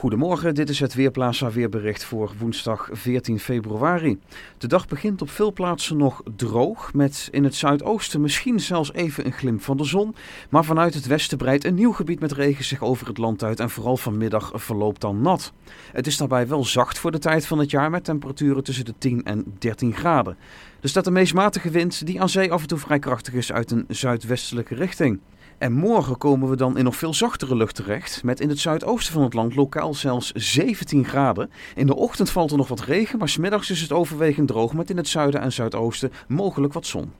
Goedemorgen, dit is het Weerplaza weerbericht voor woensdag 14 februari. De dag begint op veel plaatsen nog droog, met in het zuidoosten misschien zelfs even een glimp van de zon. Maar vanuit het westen breidt een nieuw gebied met regen zich over het land uit en vooral vanmiddag verloopt dan nat. Het is daarbij wel zacht voor de tijd van het jaar met temperaturen tussen de 10 en 13 graden. Er staat een meest matige wind die aan zee af en toe vrij krachtig is uit een zuidwestelijke richting. En morgen komen we dan in nog veel zachtere lucht terecht, met in het zuidoosten van het land lokaal zelfs 17 graden. In de ochtend valt er nog wat regen, maar smiddags is het overwegend droog met in het zuiden en zuidoosten mogelijk wat zon.